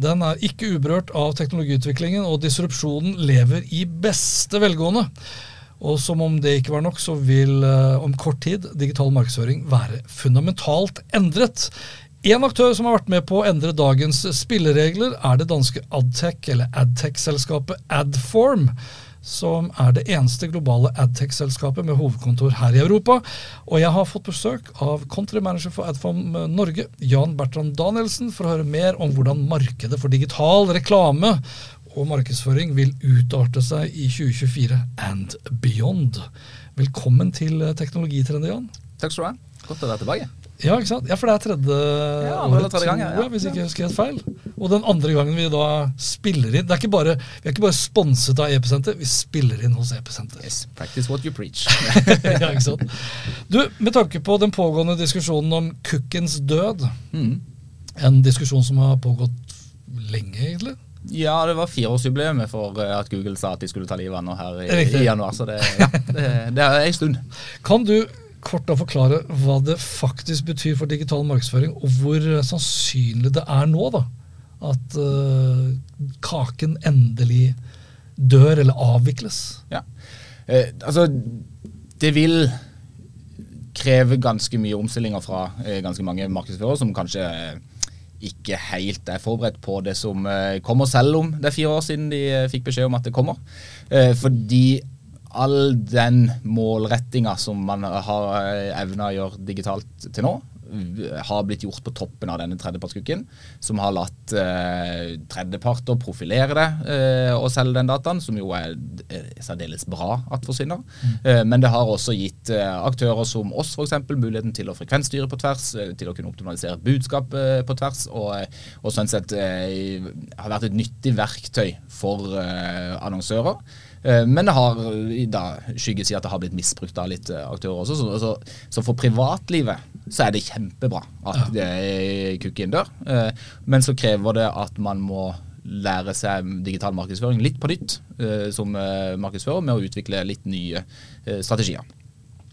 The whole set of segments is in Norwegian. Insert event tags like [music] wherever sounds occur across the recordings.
Den er ikke uberørt av teknologiutviklingen, og disrupsjonen lever i beste velgående. Og som om det ikke var nok, så vil eh, om kort tid digital markedsføring være fundamentalt endret. En aktør som har vært med på å endre dagens spilleregler, er det danske Adtech, eller Adtech-selskapet Adform som er det eneste globale adtech-selskapet med hovedkontor her i Europa. Og jeg har fått besøk av countrymanager for Adform Norge, Jan Bertrand Danielsen, for å høre mer om hvordan markedet for digital reklame og markedsføring vil utarte seg i 2024 and beyond. Velkommen til Teknologitrendet, Jan. Takk skal du ha. Godt å være tilbake. Ja, ikke sant? Ja, for det er tredje Ja, året, tredje gang, ja, hvis ikke jeg husker helt feil. Og den andre gangen vi da spiller inn det er ikke bare, Vi er ikke bare sponset av Episenter, vi spiller inn hos Episenter. Yes, practice what you preach. [laughs] ja, ikke sant? Du, Med tanke på den pågående diskusjonen om Cookens død, Mm. en diskusjon som har pågått lenge, egentlig Ja, det var fireårsjubileet for eh, at Google sa at de skulle ta livet av nå her i, i januar. Så det, ja, det, det er en stund. Kan du kort da forklare hva det faktisk betyr for digital markedsføring, og hvor sannsynlig det er nå da, at uh, kaken endelig dør eller avvikles? Ja. Eh, altså, det vil kreve ganske mye omstillinger fra eh, ganske mange markedsførere som kanskje eh, ikke helt er forberedt på det som eh, kommer, selv om det er fire år siden de fikk beskjed om at det kommer. Fordi all den målrettinga som man har eh, evna å gjøre digitalt til nå, har blitt gjort på toppen av denne tredjepartskukken, som har latt eh, tredjeparter profilere det eh, og selge den dataen, som jo er særdeles bra at forsvinner. Eh, men det har også gitt eh, aktører som oss f.eks. muligheten til å frekvensstyre på tvers, eh, til å kunne optimalisere budskap på tvers, og, og sånn sett har vært et nyttig verktøy for annonsører. Eh, Men det har i da skyggesida at det har blitt misbrukt av litt eh, aktører også. Så, så, så for privatlivet så er det kjempebra at det kukken dør. Eh, Men så krever det at man må lære seg digital markedsføring litt på nytt eh, som eh, markedsfører, med å utvikle litt nye eh, strategier.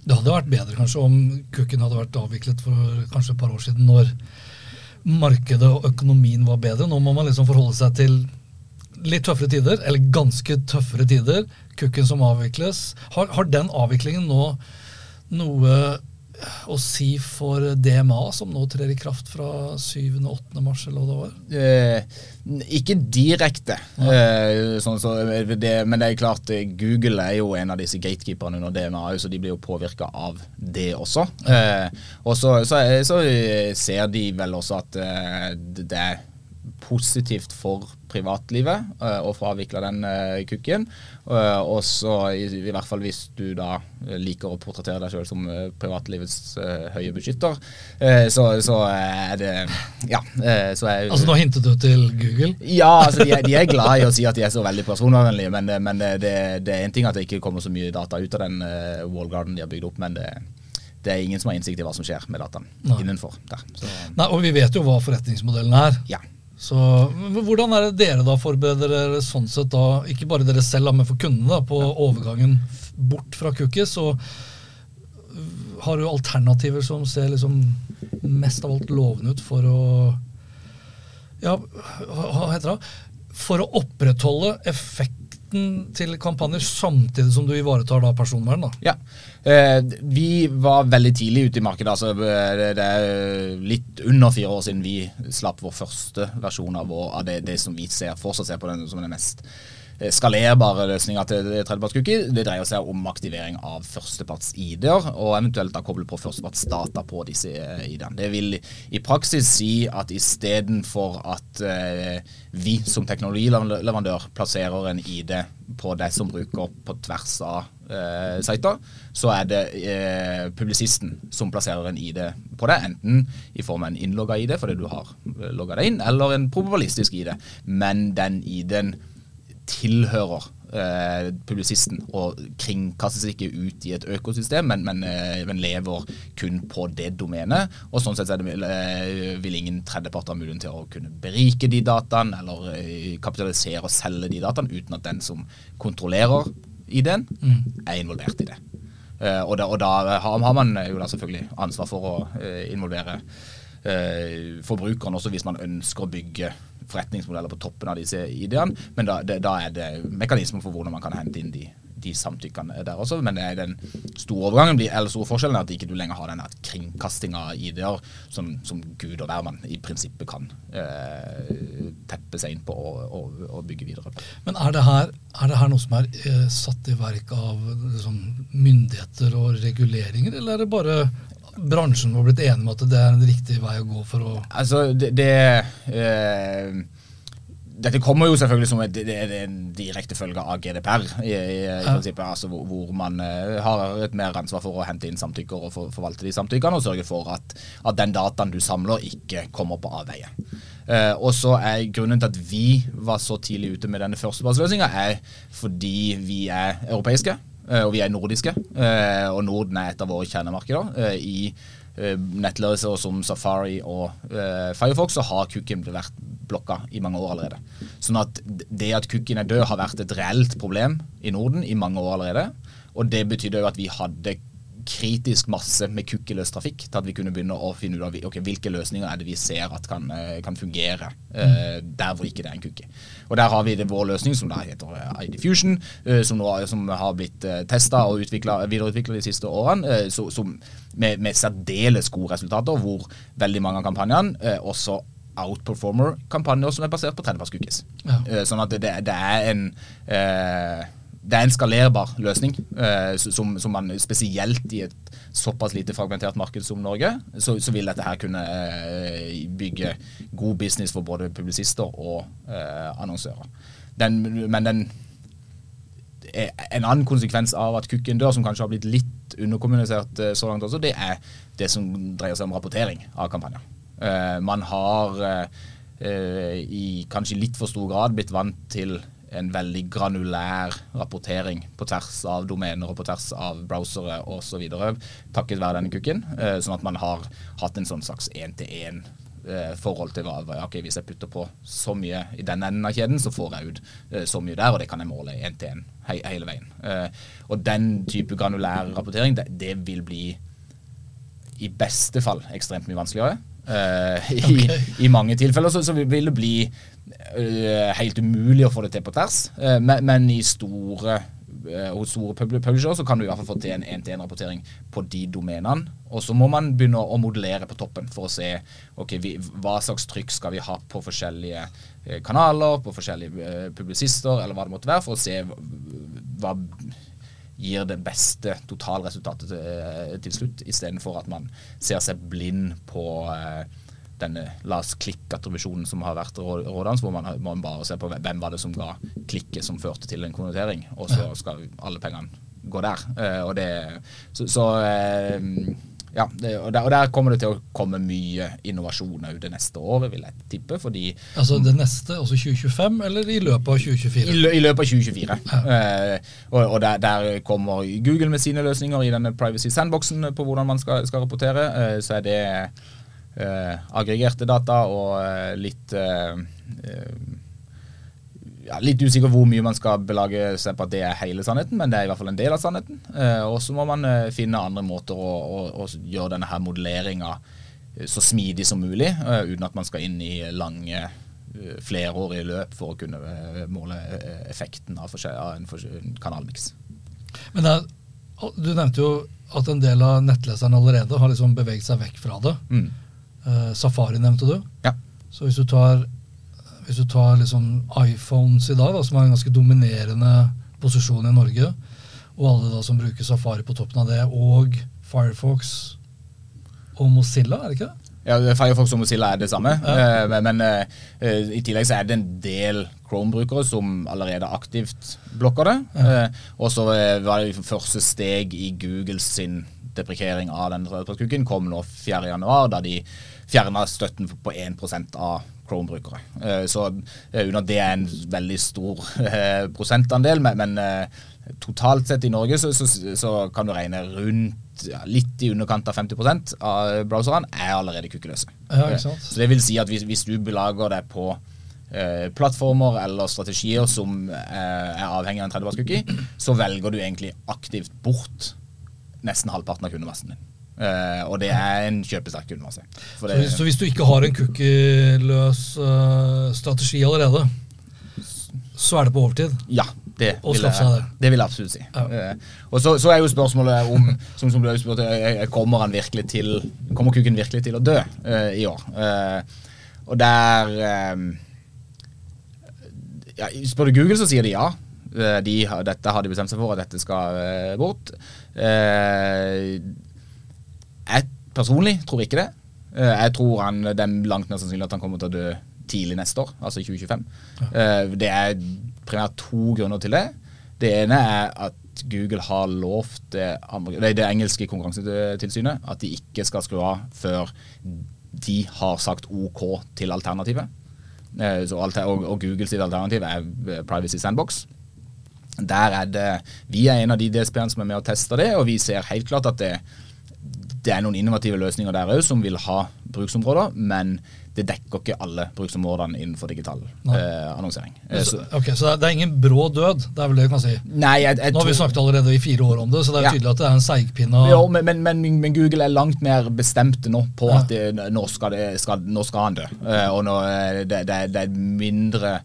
Det hadde vært bedre kanskje om kukken hadde vært avviklet for kanskje et par år siden, når markedet og økonomien var bedre. Nå må man liksom forholde seg til litt tøffere tider, eller ganske tøffere tider. Kukken som avvikles. Har, har den avviklingen nå noe å si for DMA, som nå trer i kraft fra 7.-8. mars, eller hva det var? Eh, ikke direkte, eh, sånn så det, men det er klart eh, Google er jo en av disse gatekeeperne under DMA, så de blir jo påvirka av det også. Eh, og så, så, er- så eh, ser de vel også at eh, det det er positivt for privatlivet eh, å få avvikla den eh, kukken. Eh, og så i, i hvert fall hvis du da liker å portrettere deg sjøl som privatlivets høye beskytter, så, så er det Ja. så er Altså Nå hintet du til Google. ja, altså de de er glad i å si at de er så veldig personvernvennlige, men, men det, det, er en ting at det ikke kommer så mye data ut av den wallgarden de har bygd opp, men det, det er ingen som har innsikt i hva som skjer med dataen Nei. innenfor der. Så, Nei, Og vi vet jo hva forretningsmodellen er. ja. Så Hvordan er det dere da forbereder dere sånn sett da, ikke bare dere selv, men for kundene, da, på overgangen bort fra cookies? Og har du alternativer som ser liksom mest av alt lovende ut for å Ja, hva heter det? For å opprettholde effekt retten til kampanjer samtidig som du ivaretar da personvern? da? Ja. Eh, vi var veldig tidlig ute i markedet. altså Det det er litt under fire år siden vi slapp vår første versjon av, vår, av det, det som vi ser, fortsatt ser på den som den mest eh, skalerbare løsninger til tredjepartscookie. Det dreier seg om aktivering av førsteparts-ID-er, og eventuelt da koble på førstepartsdata på disse eh, ID-ene. Det vil i praksis si at istedenfor at eh, vi som teknologileverandør plasserer en ID på de som bruker på tvers av eh, sider, så er det eh, publisisten som plasserer en ID på det, enten i form av en innlogga ID fordi du har eh, logga deg inn, eller en probabilistisk ID. Men den ID-en tilhører eh, publisisten og kringkastes ikke ut i et økosystem, men, men, eh, men lever kun på det domenet. Og sånn sett det, eh, vil ingen tredjepart ha muligheten til å kunne berike de dataene eller eh, kapitalisere og selge de dataene uten at den som kontrollerer ID-en, Mm. er involvert i det. Eh, og, da, og da har, har man jo da selvfølgelig ansvar for å eh, involvere eh, forbrukeren også hvis man ønsker å bygge forretningsmodeller på toppen av disse ideene. Men da, det, da er det mekanismer for hvordan man kan hente inn de, de samtykkene der også. Men den store overgangen blir, eller store forskjellen er at ikke du lenger har den kringkastinga av ideer som, som Gud og hvermann i prinsippet kan eh, teppe seg inn på og, og, og bygge videre. Men er det her, er det her noe som er eh, satt i verk av liksom, myndigheter og reguleringer, eller er det bare bransjen var har blitt enig med at det er en riktig vei å gå for å Altså, det, det eh, Dette kommer jo selvfølgelig som et, en direkte følge av GDPR, i, i, i prinsippet, altså hvor, hvor man eh, har et mer ansvar for å hente inn samtykker og for, forvalte de samtykkene, og sørge for at, at den dataen du samler, ikke kommer på avveie. Uh, og så er Grunnen til at vi var så tidlig ute med denne førstepartsløsninga, er fordi vi er europeiske. Eh, og vi er nordiske, eh, og Norden er et av våre kjernemarkeder. Eh, I nettløsere som Safari og Firefox så har Kukken vært blokka i mange år allerede. Sånn at det at Kukken er død har vært et reelt problem i Norden i mange år allerede. Og det betydde jo at vi hadde kritisk masse med kukkeløs trafikk til at vi kunne begynne å finne ut av okay, hvilke løsninger er det vi ser at kan, kan fungere uh, der hvor ikke det er en kukke. Og Der har vi det, vår løsning som da heter ID Fusion, uh, som, nå, som, har blitt uh, testa og videreutvikla de siste årene, uh, så, som, med, med særdeles gode resultater, hvor veldig mange av kampanjene også outperformer kampanjer som er basert på tredjeparts-cookies. Ja. sånn at det, det er en det er en skalerbar løsning, eh, som, som, man spesielt i et såpass lite fragmentert marked som Norge, så, så vil dette her kunne eh, bygge god business for både publisister og eh, annonsører. Den, men den en annen konsekvens av at kukken dør, som kanskje har blitt litt underkommunisert eh, så langt også, det er det som dreier seg om rapportering av kampanjer. Eh, man har eh, i kanskje litt for stor grad blitt vant til en veldig granulær rapportering på tvers av domener og på tvers av browsere osv. takket være denne kukken. Sånn at man har hatt en sånn slags én-til-én forhold til hva ok, Hvis jeg putter på så mye i den enden av kjeden, så får jeg ut så mye der, og det kan jeg måle én til én he hele veien. Og den type granulær rapportering, det, det vil bli i beste fall ekstremt mye vanskeligere. Uh, i, okay. I, mange tilfeller så, så, vil det bli helt umulig å få det til på tvers, uh, men, men, i store hos store publisher så kan du i hvert fall få til en én-til-én-rapportering på de domenene. Og så må man begynne å modellere på toppen for å se okay, vi, hva slags trykk skal vi ha på forskjellige kanaler, på forskjellige publisister, eller hva det måtte være, for å se hva gir det beste totalresultatet til, til slutt, istedenfor at man ser seg blind på eh, denne la oss klikke-attribusjonen som har vært rådende, hvor man, man, bare ser på hvem var det som ga klikket som førte til en konnotering, og så skal alle pengene gå der. Eh, og det, så, så eh, ja, det, og, der, og, der, kommer det til å komme mye innovasjon òg det neste året, vil jeg tippe. fordi... Altså det neste, altså 2025, eller i løpet av 2024? I, lø, i løpet av 2024. Ja. Eh, og, og der, der, kommer Google med sine løsninger i denne privacy sandboxen på hvordan man skal, skal rapportere. Eh, så er det aggregerte data og eh, litt eh, eh, ja, litt usikker hvor mye man skal belage seg på at det er hele sannheten, men det er i hvert fall en del av sannheten. Eh, og så må man eh, finne andre måter å, å, å gjøre denne her modelleringa så smidig som mulig, eh, uten at man skal inn i lange flerårige løp for å kunne eh, måle eh, effekten av, av en, en kanalmiks. Men det du nevnte jo at en del av nettleserne allerede har liksom beveget seg vekk fra det. Mm. Eh, Safari nevnte du. Ja. Så hvis du tar, hvis du tar liksom iPhones i dag, da, som har en ganske dominerende posisjon i Norge, og alle da som bruker Safari på toppen av det, og Firefox og Mozilla, er det ikke det? Ja, Firefox og Mozilla er det samme, Ja. eh, men, eh, i tillegg så er det en del Chrome-brukere som allerede aktivt blokker det. Ja. Og så var det første steg i Google sin deprekering av den tredjepartskukken kom nå 4.1, da de fjerna støtten på 1% av Chrome-brukere. Eh, så under det er en veldig stor eh, prosentandel, men, eh, totalt sett i Norge så, så, så kan du regne rundt ja, litt i underkant av 50% av browserne er allerede kukkeløse. Ja. Så det vil si at hvis, hvis du belager deg på eh, plattformer eller strategier som eh, er avhengig av en tredjepartscookie, så velger du egentlig aktivt bort nesten halvparten av kundemassen din. Uh, og det er en kjøpesterk kundemasse. Så hvis, så hvis du ikke har en cookie-løs uh, strategi allerede, så er det på overtid. ja, det vil, jeg, det. vil jeg absolutt si. Ja. Uh, og så, så er jo spørsmålet om som, som du har spurt, kommer han virkelig til Kommer kukken virkelig til å dø i år? Og der ja, Spør du Google, så sier de ja. De, dette har de bestemt seg for at dette skal bort. Eh, jeg personlig tror ikke det. Eh, jeg tror han, det er langt mer sannsynlig at han kommer til å dø tidlig neste år, altså i 2025. Eh, det er primært to grunner til det. Det ene er at Google har lovt det, det engelske konkurransetilsynet at de ikke skal skru av før de har sagt OK til alternativet. Eh, og, og Google sitt alternativ er Privacy Sandbox. Der er det, Vi er en av de DSB-ene som er med og tester det, og vi ser helt klart at det, det er noen innovative løsninger der òg som vil ha bruksområder, men det dekker ikke alle bruksområdene innenfor digital eh, annonsering. Eh, Så, ok, så det er, ingen brå død, det er vel det du kan si. nei, jeg, jeg Nå har vi snakket allerede i fire år om det, så det er Ja. tydelig at det er en seigpinne. Jo, men, men, men, men Google er langt mer bestemte nå på Ja. at det, nå, skal det, skal, nå skal han dø. Eh, og nå, eh, det, det, det er mindre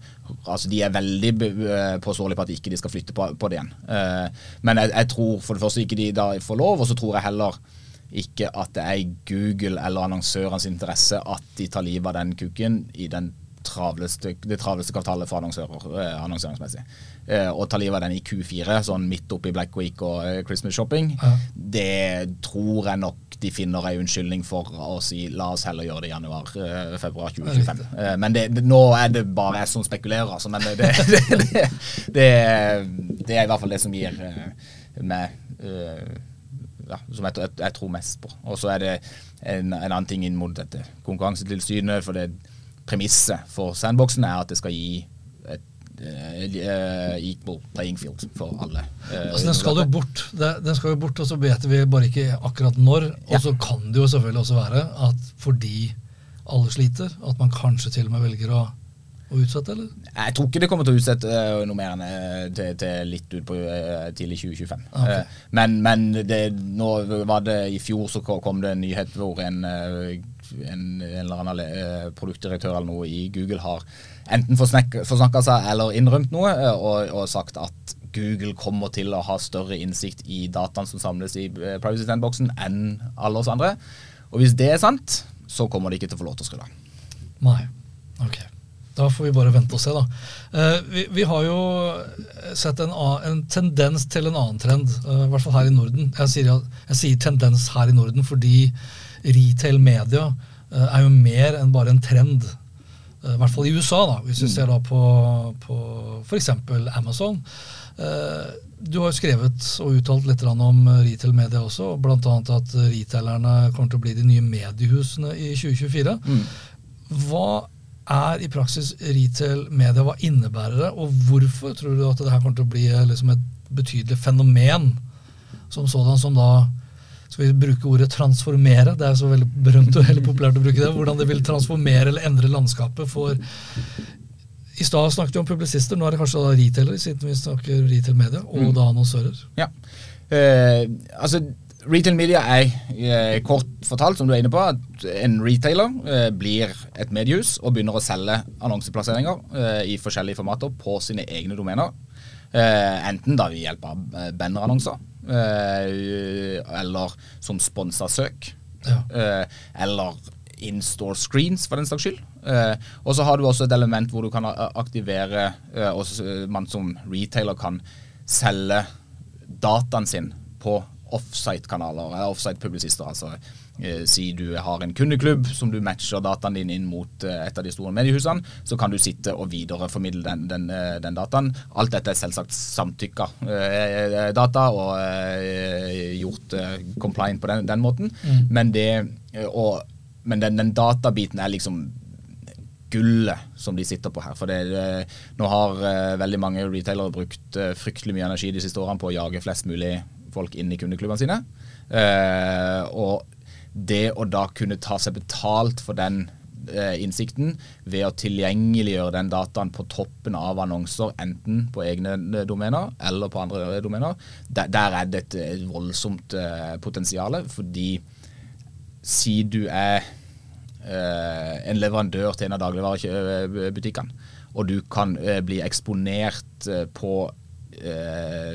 Altså De er veldig eh, påståelige på at ikke de skal flytte på, på det igjen. Eh, men jeg, jeg tror for det første ikke de da får lov, og så tror jeg heller ikke at det er i Google eller annonsørenes interesse at de tar livet av den kukken i den travleste, det travleste kvartalet for annonsører, eh, annonseringsmessig. Å og ta livet av den i Q4, sånn midt oppi Black Week og eh, Christmas shopping, Ja. det tror jeg nok de finner ei unnskyldning for å si la oss heller gjøre det i januar-februar 2025. Eh, men det, det, nå er det bare jeg som spekulerer, altså. Men det, [laughs] det, er i hvert fall det som gir eh, meg eh, ja, som jeg, jeg, jeg tror mest på. Og så er det en, en annen ting inn mot dette Konkurransetilsynet. For det premisset for sandboxen er at det skal gi et uh, equal playing field for alle. Uh, Altså, den skal jo bort, den skal jo bort, og så vet vi bare ikke akkurat når. Ja. Og så kan det jo selvfølgelig også være at fordi alle sliter, at man kanskje til og med velger å, å utsette, eller? Jeg tror ikke det kommer til å utsette eh, noe mer enn eh, til, til litt ut på eh, tidlig 2025. Okay. Eh, men men det, nå var det i fjor så kom det en nyhet hvor en, en, en eller annen produktdirektør eller noe i Google har enten forsnakka seg eller innrømt noe og, og sagt at Google kommer til å ha større innsikt i dataene som samles i Privacy Sandboxen enn alle oss andre. Og hvis det er sant, så kommer de ikke til å få lov til å skru av. Nei. Ok. Da får vi bare vente og se, da. Eh, vi, vi har jo sett en, en tendens til en annen trend, eh, i hvert fall her i Norden. Jeg sier, jeg sier tendens her i Norden fordi retail media eh, er jo mer enn bare en trend. I hvert fall i USA, da, hvis vi ser da på, på f.eks. Amazon. Du har jo skrevet og uttalt litt om retail media også, bl.a. at retailerne kommer til å bli de nye mediehusene i 2024. Hva er i praksis retail media? Hva innebærer det? Og hvorfor tror du at det her kommer til å bli eh, liksom et betydelig fenomen som sådan, som da skal vi bruke ordet transformere? Det er så veldig berømt og veldig populært å bruke det. Hvordan det vil transformere eller endre landskapet for I stad snakket vi om publisister, nå er det kanskje da retailere, siden vi snakker retail media, og da annonsører. Ja. Eh, altså, Retail media er eh, kort fortalt, som du er inne på, at en retailer eh, blir et mediehus og begynner å selge annonseplasseringer eh, i forskjellige formater på sine egne domener. Enten da ved hjelp av bannerannonser, eller som sponsa søk, Ja. eller in-store screens, for den saks skyld. Og så har du også et element hvor du kan aktivere og Man som retailer kan selge dataen sin på offsite-kanaler, eller offsite-publisister. altså eh, Si du har en kundeklubb som du matcher dataen din inn mot eh, et av de store mediehusene, så kan du sitte og videreformidle den, den, eh, den dataen. Alt dette er selvsagt samtykka eh, data og eh, gjort eh, compliant på den, den måten. Men, det, eh, og, men den, den databiten er liksom gullet som de sitter på her. For det, nå har eh, veldig mange retailere brukt eh, fryktelig mye energi de siste årene på å jage flest mulig folk inn i kundeklubbene sine. Eh, og det å da kunne ta seg betalt for den eh, innsikten ved å tilgjengeliggjøre den dataen på toppen av annonser, enten på egne eh, domener eller på andre domener, der, der er det et, voldsomt eh, potensial. Fordi si du er eh, en leverandør til en av dagligvarebutikkene, og du kan eh, bli eksponert på eh,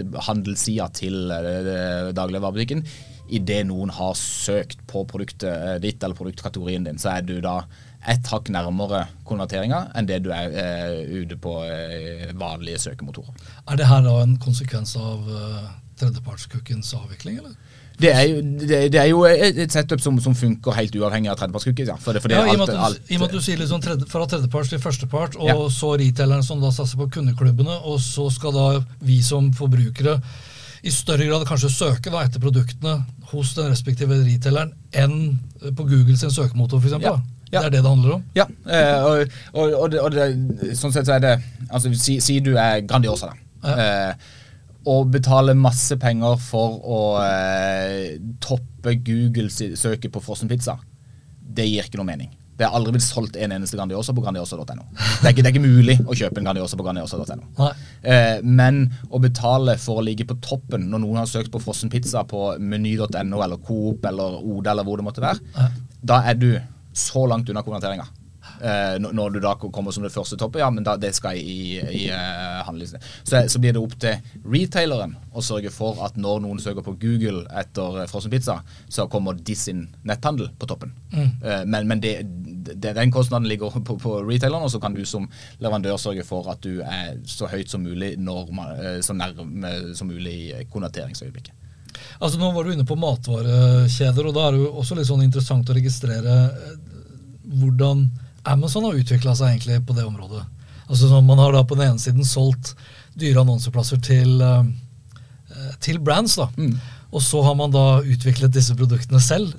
netthandelssida til eh, dagligvarebutikken idet noen har søkt på produktet eh, ditt eller produktkategorien din, så er du da et hakk nærmere konverteringa enn det du er eh, ute på eh, vanlige søkemotorer. Er det her da en konsekvens av eh, tredjepartskukkens avvikling, eller? Det er jo, det, det er jo et et setup som, som funker helt uavhengig av tredjepartscookies. Ja. For det, for det Ja, i, alt, alt, I og med at du sier liksom tredje, fra tredjepart til førstepart, og Ja. så retaileren som da satser på kundeklubbene, og så skal da vi som forbrukere i større grad kanskje søke da etter produktene hos den respektive retaileren enn på Google sin søkemotor, f.eks. Ja. Ja. Ja. Det er det det handler om. Ja, eh, og, og, og, det, og det, sånn sett så er det altså Si, si du er Grandiosa, da. Eh, og betaler masse penger for å eh, toppe Google-søket på frossenpizza. Det gir ikke noe mening. Det er aldri blitt solgt en eneste Grandiosa på grandiosa.no. Det, det er ikke mulig å kjøpe en Grandiosa på grandiosa.no. Eh, men å betale for å ligge på toppen når noen har søkt på frossenpizza på meny.no eller Coop eller Oda eller hvor det måtte være, Nei. da er du så langt unna konverteringa. Eh, når- du da kommer som det første toppet, ja, men da, det skal i, i uh, handlelisten. Så, så blir det opp til retaileren å sørge for at når noen søker på Google etter frossen frossenpizza, så kommer de sin netthandel på toppen. Eh, men men det, det, den kostnaden ligger på, på retaileren, og så kan du som leverandør sørge for at du er så høyt som mulig, når man, eh, så nærme som mulig i konverteringsøyeblikket. Altså Nå var du inne på matvarekjeder, og da er det jo også litt sånn interessant å registrere eh, hvordan Amazon har utvikla seg egentlig på det området. Altså Man har da på den ene siden solgt dyre annonseplasser til, eh, eh, til brands, da. Og så har man da utviklet disse produktene selv.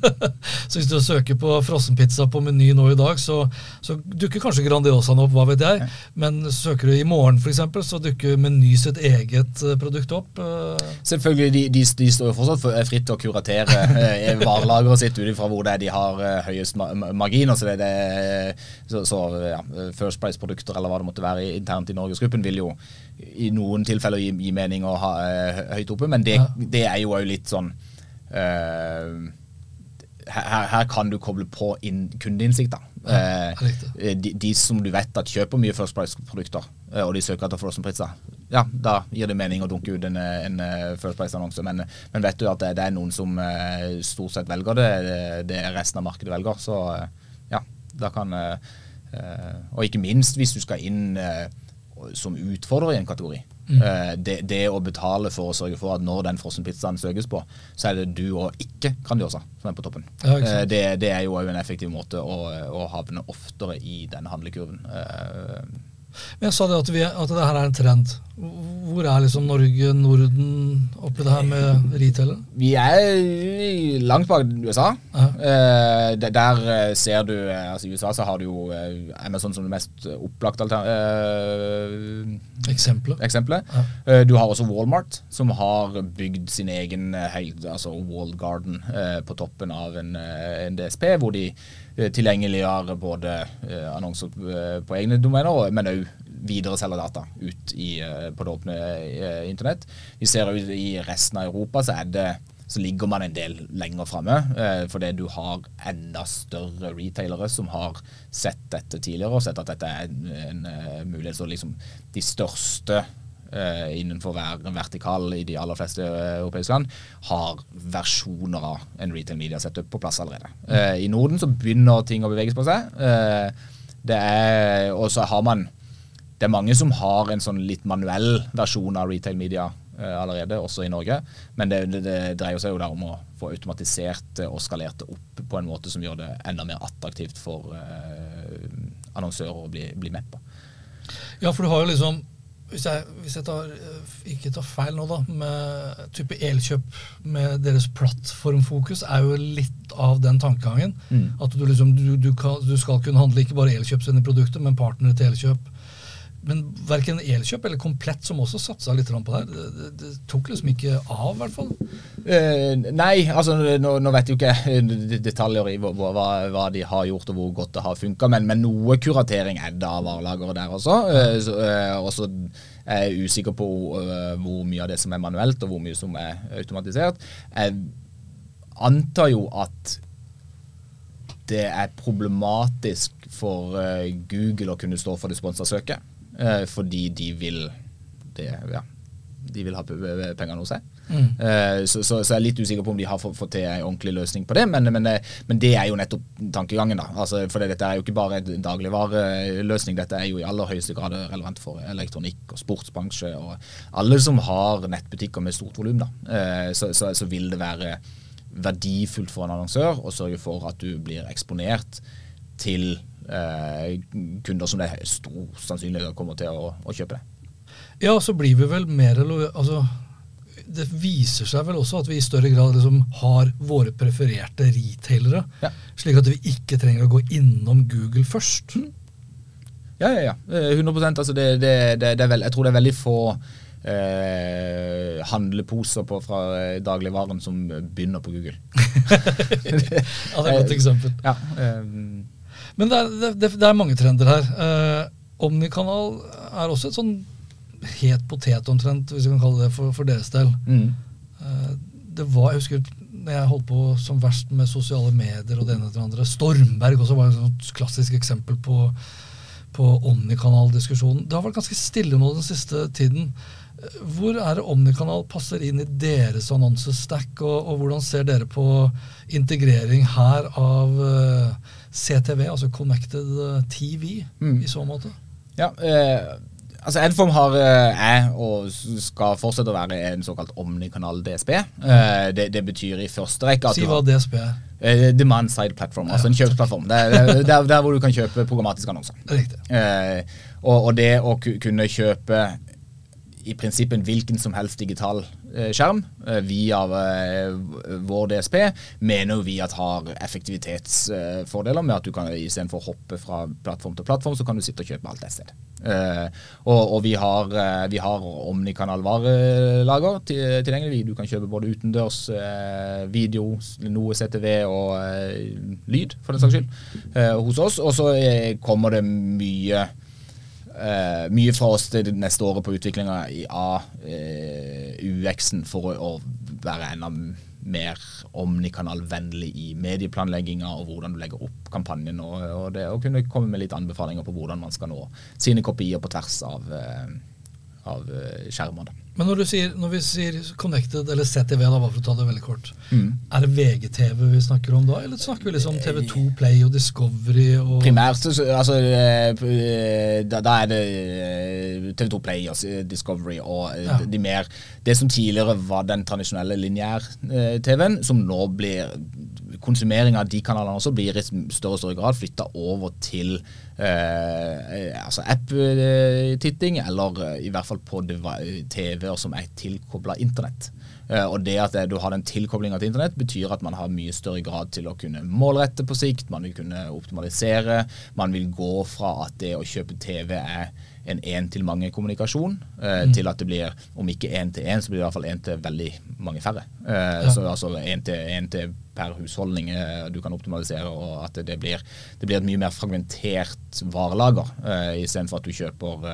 [laughs] så hvis du søker på frossenpizza på Meny nå i dag, så, så dukker kanskje Grandiosaen opp, hva vet jeg. Men søker du i morgen f.eks., så dukker Meny sitt eget eh, produkt opp. eh, Selvfølgelig, de, de, de står jo fortsatt for, fritt til å kuratere eh, varelageret sitt ut ifra hvor det er de har eh, høyest margin, marginer. Så, det, det, så, så ja, First Price-produkter eller hva det måtte være internt i Norgesgruppen, vil jo i noen tilfeller gi, gi mening å ha eh, høyt oppe, men det, Ja. det er jo òg litt sånn uh, her, her kan du koble på inn kundeinnsikt. Ja, uh, de, de som du vet at kjøper mye First Price-produkter, uh, og de søker etter frossen pizza, ja, da gir det mening å dunke ut en, en First Price-annonse. Men, men vet du at det, det er noen som stort sett velger det, det- er resten av markedet velger, så ja, da kan Og ikke minst hvis du skal inn som utfordrer i en kategori. Eh, det, det å betale for å sørge for at når den frossenpizzaen søkes på, så er det du og ikke Grandiosa som er på toppen. Ja. Eh, det, det er jo en effektiv måte å, å havne oftere i den handlekurven. Men jeg sa det at, vi, at det her er en trend. Hvor er liksom Norge, Norden oppi det her med retailer? Vi er langt bak USA. Eh, der eh, ser du eh, altså I USA så har du jo eh, Amazon som det mest opplagte eh, Eksempelet. eksempelet. Ja. Du har også Walmart, som har bygd sin egen eh, altså wall garden eh, på toppen av en, en DSP, hvor de eh, tilgjengeliggjør både eh, annonser eh, på egne domener, men òg videreselger data ut i, på det åpne internett. Vi ser jo i resten av Europa så det så ligger man en del lenger framme. Fordi du har enda større retailere som har sett dette tidligere og sett at dette er en, mulighet. Så liksom de største innenfor hver vertikal i de aller fleste eh, europeiske land, har versjoner av en retail media setup på plass allerede. Eh, I Norden så begynner ting å beveges på seg. Eh, det og så har man det er mange som har en sånn litt manuell versjon av retail media eh, allerede, også i Norge. Men det, det, det, dreier seg jo der om å få automatisert og skalert det opp på en måte som gjør det enda mer attraktivt for eh, annonsører å bli, bli med på. Ja, for du har jo liksom hvis jeg, hvis jeg tar, eh, ikke tar feil nå, da, med type elkjøp med deres plattformfokus, er jo litt av den tankegangen. Mm. At du, liksom, du, du, kan, du, skal kunne handle ikke bare Elkjøp sine produkter, men partnere til Elkjøp. Men verken Elkjøp eller Komplett, som også satsa litt på det her, det, det, tok liksom ikke av, i hvert fall? Uh, nei, altså nå, nå, vet jeg jo ikke [laughs] detaljer i hva, hva, hva, de har gjort og hvor godt det har funka, men, men, noe kuratering er det av varelageret der også. Uh, så, uh, også jeg er jeg usikker på hvor mye av det som er manuelt, og hvor mye som er automatisert. Jeg antar jo at det er problematisk for Google å kunne stå for det sponsa søket. Eh, fordi de vil det, ja, de vil ha pengene hos seg. Mm. Uh, så, så, så, jeg er litt usikker på om de har fått til en ordentlig løsning på det, men, men, men det er jo nettopp tankegangen. da. Altså, for dette er jo ikke bare en dagligvareløsning, dette er jo i aller høyeste grad relevant for elektronikk og sportsbransje og alle som har nettbutikker med stort volum. Uh, så, så, vil det være verdifullt for en annonsør å sørge for at du blir eksponert til eh, kunder som det er stor sannsynlighet kommer til å, å, kjøpe det. Ja, så blir vi vel mer altså, Det viser seg vel også at vi i større grad liksom har våre prefererte retailere. Ja. Slik at vi ikke trenger å gå innom Google først. Mm. Ja, ja, ja. 100 eh, altså det, det, det, det er vel, Jeg tror det er veldig få eh, handleposer på, fra dagligvaren som begynner på Google. [laughs] ja, det er et godt eksempel. Ja, um, men det er, det, det er mange trender her. Eh, Omnikanal er også et sånn het potet omtrent, hvis vi kan kalle det for, for deres del. Mm. Eh, det var, Jeg husker når jeg holdt på som verst med sosiale medier og det ene etter det andre. Stormberg også var et sånt klassisk eksempel på, på Omnikanal-diskusjonen. Det har vært ganske stille nå den siste tiden. Hvor er det Omnikanal passer inn i deres annonsestack, og, og hvordan ser dere på integrering her av uh, CTV, altså Connected eh, TV, mm. i så måte? Ja, eh, altså Edform har, eh, er og skal fortsette å være en såkalt omnikanal DSB. Eh, det, det, betyr i første rekke at Si hva DSB er. Eh, demand Side Platform, ja, altså en kjøpsplattform. Det er der, der, hvor du kan kjøpe programmatiske annonser. Riktig. Eh, og, og, det å kunne kjøpe i prinsippet hvilken som helst digital skjerm eh, via eh, vår DSP, mener vi at har effektivitetsfordeler med at du kan istedenfor å hoppe fra plattform til plattform, så kan du sitte og kjøpe alt et sted. Og, og vi har, vi har omnikanalvarelager tilgjengelig. Du kan kjøpe både utendørs video, noe CTV og lyd, for den saks skyld, hos oss. Og så kommer det mye Uh, mye fra oss det neste året på utviklinga av uh, eh, UX-en for å, å, være enda mer omnikanalvennlig i medieplanlegginga og hvordan du legger opp kampanjen. Og, og det å kunne komme med litt anbefalinger på hvordan man skal nå sine kopier på tvers av, uh, av skjermene. Men når, sier, når, vi sier Connected, eller CTV, da, bare for å ta det veldig kort, mm. er det VGTV vi snakker om da, eller snakker vi liksom TV2 Play og Discovery? Og Primært, altså eh, da, da er det eh, TV2 Play og Discovery og eh, ja. de mer Det som tidligere var den tradisjonelle lineær-TV-en, som nå blir Konsumering av de kanalene også blir i større og større grad flytta over til eh, altså app-titting, eller i hvert fall på TV-er som er tilkobla internett. Eh, og det at du har den tilkoblinga til internett, betyr at man har mye større grad til å kunne målrette på sikt, man vil kunne optimalisere. Man vil gå fra at det å kjøpe TV er en én-til-mange-kommunikasjon, eh, mm. til at det blir, om ikke én til én, så blir det i hvert fall én til veldig mange færre. Eh, ja. Så altså én til, en til per husholdning du kan optimalisere, og at det blir, det blir et mye mer fragmentert varelager, uh, istedenfor at du kjøper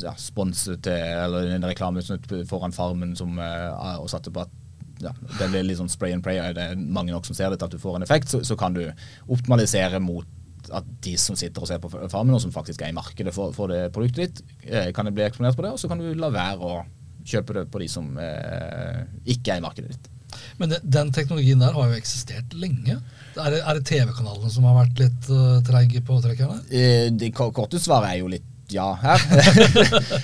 ja, sponset eller en reklame foran Farmen som, og satte på at ja, det blir litt sånn spray and pray. Det er mange nok som ser dette, at du får en effekt. Så, så kan du optimalisere mot at de som sitter og ser på Farmen, og som faktisk er i markedet for, for det produktet ditt, eh, kan det bli eksponert på det, og så kan du la være å kjøpe det på de som eh, ikke er i markedet ditt. Men den teknologien der har jo eksistert lenge. Er det, det TV-kanalene som har vært litt uh, treige på trekkerne? Eh, det korte svaret er jo litt ja her. [laughs]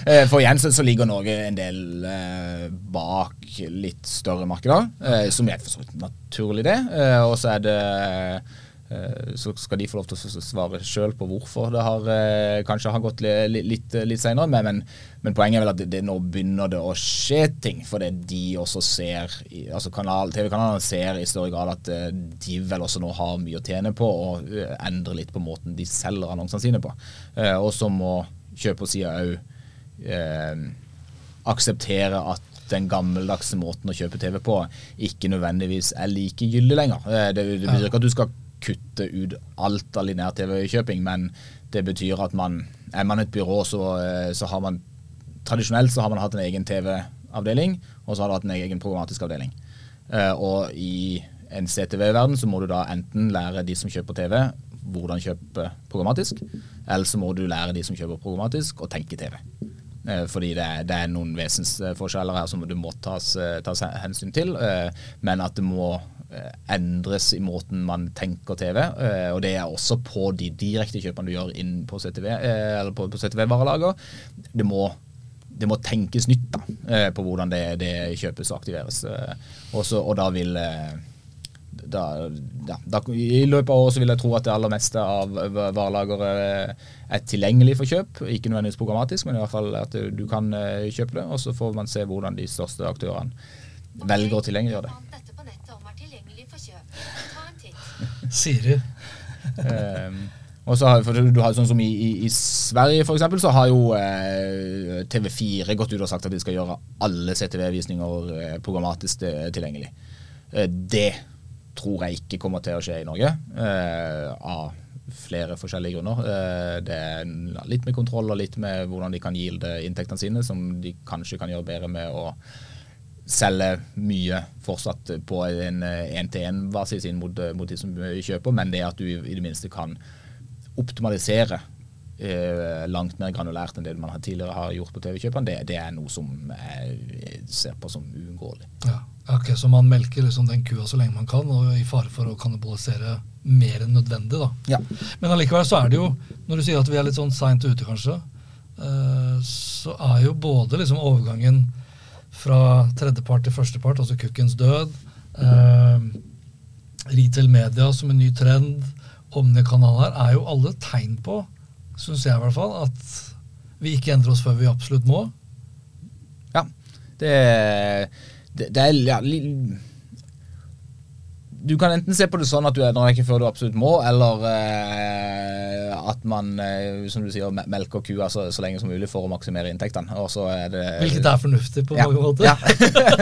Eh, for igjen så, så, ligger Norge en del eh, bak litt større markeder, eh, som er for så vidt naturlig, det. og så er det Eh, så skal de få lov til å svare sjøl på hvorfor det har, eh, kanskje har gått litt, litt, litt senere. Men, men, poenget er vel at det, det, nå begynner det å skje ting. Fordi de også ser altså kanal, TV-kanalene ser i større grad at eh, de vel også nå har mye å tjene på å endre litt på måten de selger annonsene sine på. Og så må kjøpersida òg eh, akseptere at den gammeldagse måten å kjøpe TV på ikke nødvendigvis er like gyldig lenger. Det, det betyr ikke at du skal kutte ut alt av linær-TV-kjøping, men det betyr at man er man et byrå, så, eh, så, har man tradisjonelt så har man hatt en egen TV-avdeling, og så har du hatt en egen programmatisk avdeling. Uh, og i en CTV-verden så må du da enten lære de som kjøper TV, hvordan kjøpe programmatisk, eller så må du lære de som kjøper programmatisk, å tenke TV. Uh, fordi det, det, er noen vesensforskjeller her som det må tas, tas hensyn til, men at det må Eh, endres i måten man tenker TV. Eh, og det er også på de direkte kjøpene du gjør inn på CTV, eh, CTV-varelager. Det må det må tenkes nytt da, på hvordan det, det kjøpes og aktiveres. Også, og da vil da, ja, da, I løpet av året så vil jeg tro at det aller meste av varelageret er tilgjengelig for kjøp. Ikke nødvendigvis programmatisk, men i hvert fall at du kan kjøpe det. Og så får man se hvordan de største aktørene velger å tilgjengeliggjøre det. Siri. um, og så har, du har sånn som i, i, i Sverige for eksempel, så har jo eh, TV4 gått ut og sagt at de skal gjøre alle CTV-visninger eh, programmatisk tilgjengelig. Eh, det tror jeg ikke kommer til å skje i Norge, eh, av flere forskjellige grunner. Eh, det er litt med kontroll og litt med hvordan de kan gilde inntektene sine, som de kanskje kan gjøre bedre med å selger mye fortsatt på en én-til-én-basis inn mot, mot, de som kjøper, men det at du i det minste kan optimalisere eh, langt mer granulært enn det man tidligere har gjort på TV-kjøpene, det, det, er noe som jeg ser på som uunngåelig. Ja, Okay, Så man melker liksom den kua så lenge man kan, og i fare for å kannibalisere mer enn nødvendig. da. Ja. Men allikevel så er det jo, når du sier at vi er litt sånn seint ute, kanskje, eh, så er jo både liksom overgangen fra tredjepart til førstepart, altså kukkens død. Eh, retail media som en ny trend, Omni-kanaler, er jo alle tegn på, syns jeg i hvert fall, at vi ikke endrer oss før vi absolutt må. Ja. Det, det, det er ja, du kan enten se på det sånn at du endrer ikke før du absolutt må, eller eh, at man eh, som du sier, melker kua så, så, lenge som mulig for å maksimere inntektene. Det, Hvilket er fornuftig på ja. mange måter. Ja.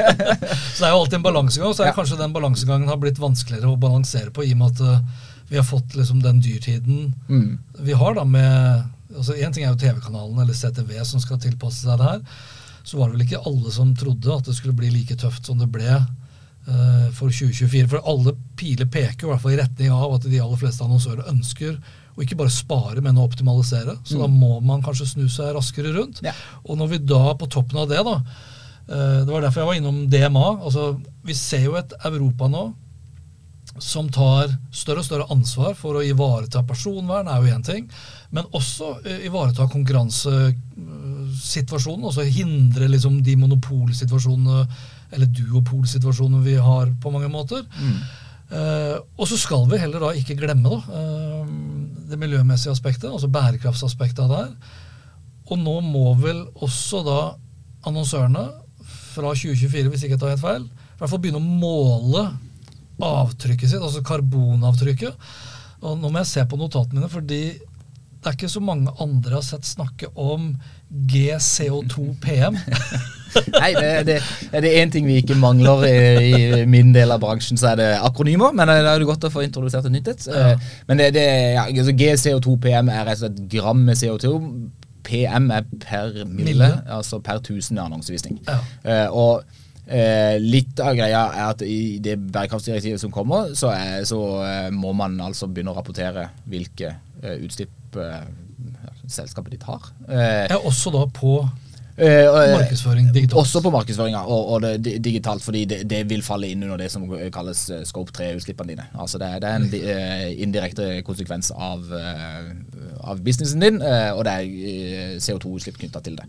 [laughs] så det er jo alltid en balansegang, så er ja. kanskje den balansegangen har blitt vanskeligere å balansere på, i og med at uh, vi har fått liksom, den dyrtiden mm. vi har da med altså Én ting er jo TV-kanalen eller CTV som skal tilpasse seg det her. Så var det vel ikke alle som trodde at det skulle bli like tøft som det ble Eh, for 2024. For alle piler peker i hvert fall i retning av at de aller fleste annonsører ønsker å ikke bare spare, men å optimalisere. Så mm. da må man kanskje snu seg raskere rundt. Ja. Og når vi da, på toppen av det, da eh, Det var derfor jeg var innom DMA. altså Vi ser jo et Europa nå som tar større og større ansvar for å ivareta personvern, er jo én ting, men også eh, ivareta konkurransesituasjonen. Altså hindre liksom de monopolsituasjonene eller duopolsituasjonen vi har på mange måter. Mm. Uh, og så skal vi heller da ikke glemme da, uh, det miljømessige aspektet, altså bærekraftsaspektet av det her. Og nå må vel også da annonsørene fra 2024, hvis ikke jeg tar helt feil, i hvert fall begynne å måle avtrykket sitt, altså karbonavtrykket. Og nå må jeg se på notatene mine, fordi det er ikke så mange andre jeg har sett snakke om GCO2 PM. [laughs] [laughs] Nei, det, det, er det én ting vi ikke mangler i, i, min del av bransjen, så er det akronymer. Men det er godt å få introdusert et nytt et. Ja. Men det, det ja, altså GCO2 PM er rett og slett gram med CO2. PM er per mille, altså per tusen annonsevisning. Ja. Uh, og Eh, litt av greia er at i det bærekraftsdirektivet som kommer, så, er, så eh, må man altså begynne å rapportere hvilke utslipp selskapet ditt har. ja, også da på markedsføring digitalt. Også på markedsføringa og, og, det digitalt, fordi det, det, vil falle inn under det som kalles scope 3-utslippene dine. Altså det, det er en uh, indirekte konsekvens av, uh, av businessen din, og det er CO2-utslipp knytta til det.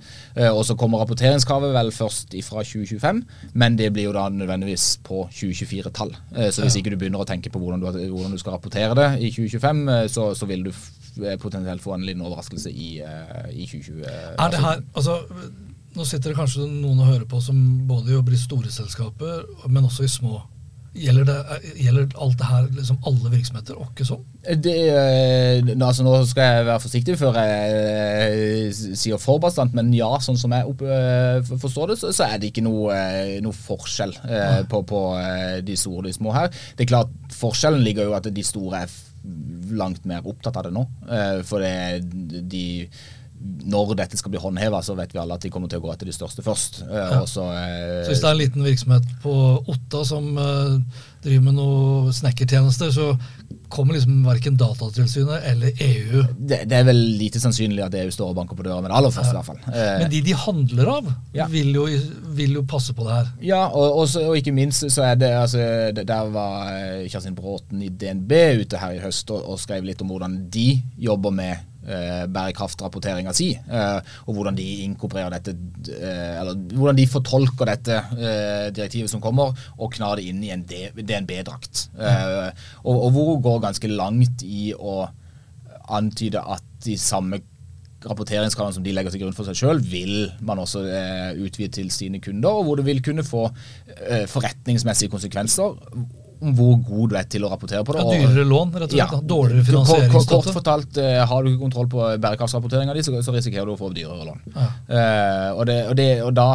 og så kommer rapporteringskravet vel først fra 2025, men det blir jo da nødvendigvis på 2024-tall. så hvis ikke du begynner å tenke på hvordan du, hvordan du skal rapportere det i 2025, så, så vil du potensielt få en liten overraskelse i, i 2020. Er det her, altså nå sitter det kanskje noen og hører på som både jobber i store selskaper, men også i små. Gjelder, det, gjelder alt det her liksom alle virksomheter, og ikke sånn? Det, eh, altså nå skal jeg være forsiktig før jeg eh, sier for bastant, men ja, sånn som jeg opp, eh, forstår det, så, så, er det ikke noe, noe forskjell eh, på, på, de store og de små her. Det er klart, Forskjellen ligger jo at de store er langt mer opptatt av det nå. Eh, for det, de når dette skal bli håndheva, så vet vi alle at de kommer til å gå etter de største først. Eh, ja. Også, eh, så hvis det er en liten virksomhet på Otta som eh, driver med noe snekkertjenester, så kommer liksom verken Datatilsynet eller EU det, det, er vel lite sannsynlig at EU står og banker på døra med det aller første. Ja. i hvert fall. Eh, Men de de handler av, ja. vil, jo, vil, jo, passe på det her. Ja, og, og, så, og ikke minst så er det altså, Der var Kjerstin Bråten i DNB ute her i høst og, og skrev litt om hvordan de jobber med eh, bærekraftrapporteringa si, eh, og hvordan de inkorporerer dette, eh, eller hvordan de fortolker dette eh, direktivet som kommer, og knar det inn i en DNB-drakt. Eh, og, og hvor går ganske langt i å antyde at de samme rapporteringskravene som de legger til grunn for seg sjøl, vil man også eh, utvide til sine kunder, og hvor det vil kunne få eh, forretningsmessige konsekvenser om hvor god du er til å rapportere på det. Ja, dyrere lån, rett og slett. Ja. Dårligere finansieringsstøtte. Kort fortalt, uh, har du ikke kontroll på bærekraftsrapporteringa di, så, så, risikerer du å få dyrere lån. Ja. Uh, og, det, og, det, og, da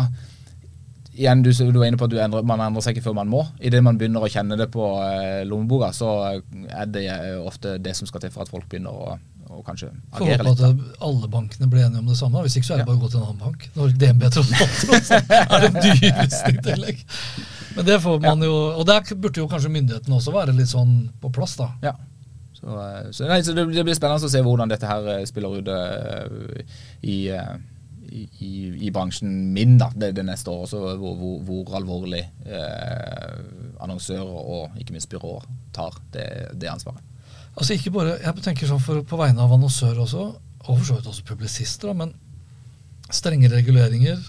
igjen, du, du, var inne på at endrer, man endrer seg ikke før man må. Idet man begynner å kjenne det på uh, lommeboka, så er det ofte det som skal til for at folk begynner å og kanskje agere litt. At alle bankene blir enige om det samme. Hvis ikke så er det bare å gå til en annen bank. Når DNB tross alt er det dyreste i tillegg. [laughs] Men det får man jo, Og der burde jo kanskje myndighetene også være litt sånn på plass, da. Ja. Så, eh, så, nei, så det, det, blir spennende å se hvordan dette her eh, spiller ut uh, i, uh, i, i, bransjen min da, det, det neste året. Hvor, hvor, hvor, alvorlig uh, annonsører og ikke minst byråer tar det, det, ansvaret. Altså ikke bare, Jeg tenker sånn for, på vegne av annonsører også, og for så vidt også publisister, da, men strenge reguleringer,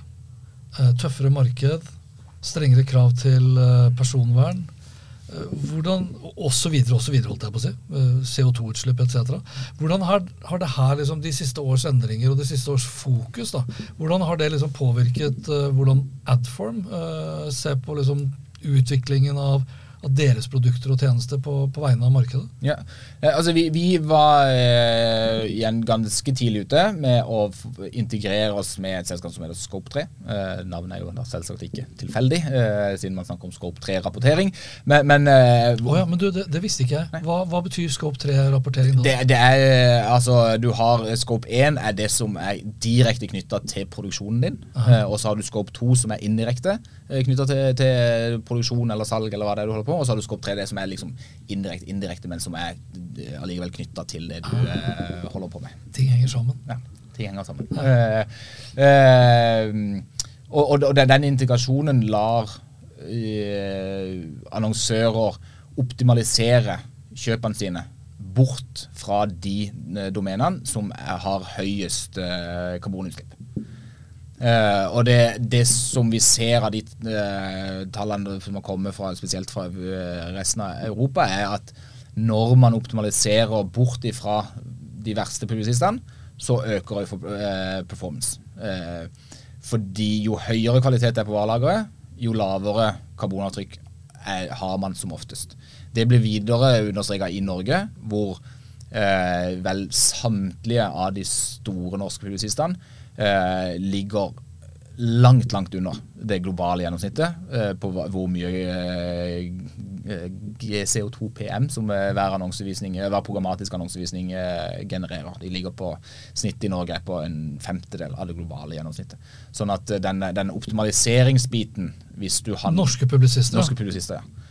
tøffere marked strengere krav til eh, personvern. Eh, hvordan, og så videre, og så videre, holdt jeg på å si. Eh, CO2-utslipp etc. Hvordan har, har, det her, liksom, de siste års endringer og de siste års fokus, da, hvordan har det liksom påvirket uh, hvordan Adform uh, ser på liksom, utviklingen av av deres produkter og tjenester på, på vegne av markedet? Ja, eh, altså Vi, vi var eh, igjen ganske tidlig ute med å integrere oss med et selskap som heter Scope 3. Eh, navnet er jo da selvsagt ikke tilfeldig, eh, siden man snakker om Scope 3-rapportering. Men, men, eh, oh ja, men du, det, det, visste ikke jeg. Hva, hva betyr Scope 3-rapportering? Det, det, er, eh, altså, du har Scope 1 er det som er direkte knytta til produksjonen din. og så har du Scope 2 som er indirekte knytta til, til produksjon eller salg eller hva det er du holder på på, og så har du Scope 3D, som er liksom indirekte, indirekt, men som er eh, allikevel knytta til det du uh, holder på med. Ting henger sammen. Ja, ting henger sammen. Ja. Uh, uh, og, og, og, den integrasjonen lar annonsører optimalisere kjøpene sine bort fra de domenene som har høyest karbonutslipp. Uh, og det, det, som vi ser av de uh, tallene som har kommet fra, spesielt fra uh, resten av Europa, er at når man optimaliserer bort ifra de verste publisistene, så øker performance. fordi jo høyere kvalitet det er på varelageret, jo lavere karbonavtrykk er, har man som oftest. Det blir videre understreka i Norge, hvor vel samtlige av de store norske publisistene eh, ligger langt, langt under det globale gjennomsnittet eh, på hvor mye eh, CO2-PM som eh, hver, eh, hver programmatisk annonsevisning eh, genererer. De ligger på snitt i Norge på en femtedel av det globale gjennomsnittet. Sånn at den, den optimaliseringsbiten, hvis du har Norske publisister. Norske publisister, ja.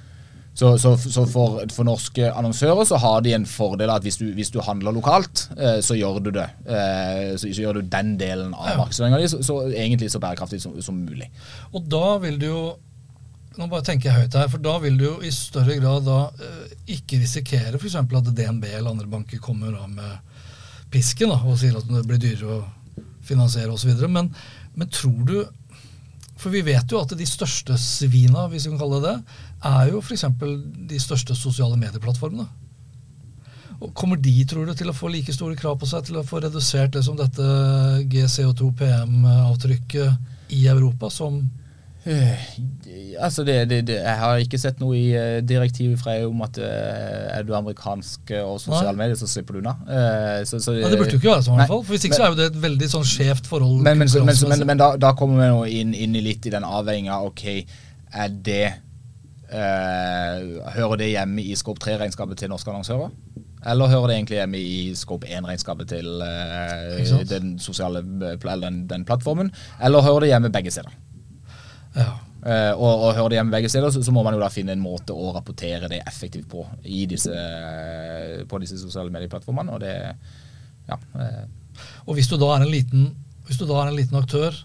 Så, så, så for, for norske annonsører så har de en fordel av at hvis du, hvis du handler lokalt, eh, så gjør du det. Eh, så, så gjør du den delen av markedsføringa di så, så egentlig så bærekraftig som, som mulig. Og da vil du jo Nå bare tenker jeg høyt her, for da vil du jo i større grad da eh, ikke risikere f.eks. at DNB eller andre banker kommer da med pisken da, og sier at det blir dyrere å finansiere osv. Men, men tror du For vi vet jo at de største svina, hvis vi kan kalle det det, er jo f.eks. de største sosiale medieplattformene. Og Kommer de, tror du, til å få like store krav på seg til å få redusert liksom, dette GCO2 PM-avtrykket i Europa som altså det, det, det, jeg har ikke sett noe i eh, direktivet fra EU om at uh, er du amerikansk eh, og sosiale medier, så slipper du unna. Uh, så, så, Ja, Det burde jo ikke være sånn, i Nei, hvert fall. For Hvis ikke så er jo det et veldig sånn skjevt forhold. Men, men, men, men, da, da kommer vi nå inn, inn i litt i den avveininga. Ok, er det eh, Hører det hjemme i Skop 3-regnskapet til norske annonsører? Eller hører det egentlig hjemme i Scope 1-regnskapet til uh, den sosiale eh, eller den, den plattformen? Eller hører det hjemme begge steder? Ja. Eh, og, og hører det hjemme begge steder, så, så må man jo da finne en måte å rapportere det effektivt på i disse, på disse sosiale medieplattformene. Og det ja, Uh. Og hvis du da er en liten, hvis du da er en liten aktør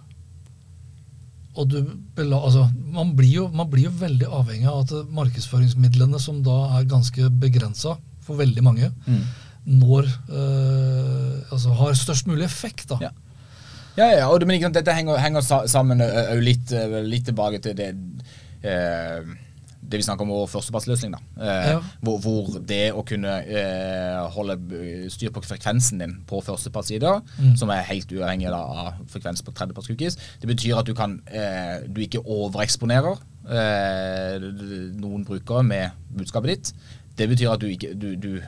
og du altså, man, blir jo, man blir jo veldig avhengig av at markedsføringsmidlene, som da er ganske begrensa for veldig mange, Mm. når uh, altså har størst mulig effekt. da. Ja. Ja, ja, og det, men dette henger, henger sammen ø, litt, litt tilbake til det eh, det vi snakker om vår førstepassløsning. da. Eh, Ja. hvor, hvor det å kunne eh, holde styr på frekvensen din på førstepartssider, Mm. som er helt uavhengig da, av frekvens på tredjepartscookies, det betyr at du, kan, eh, du ikke overeksponerer eh, noen brukere med budskapet ditt. Det betyr at du ikke du, du,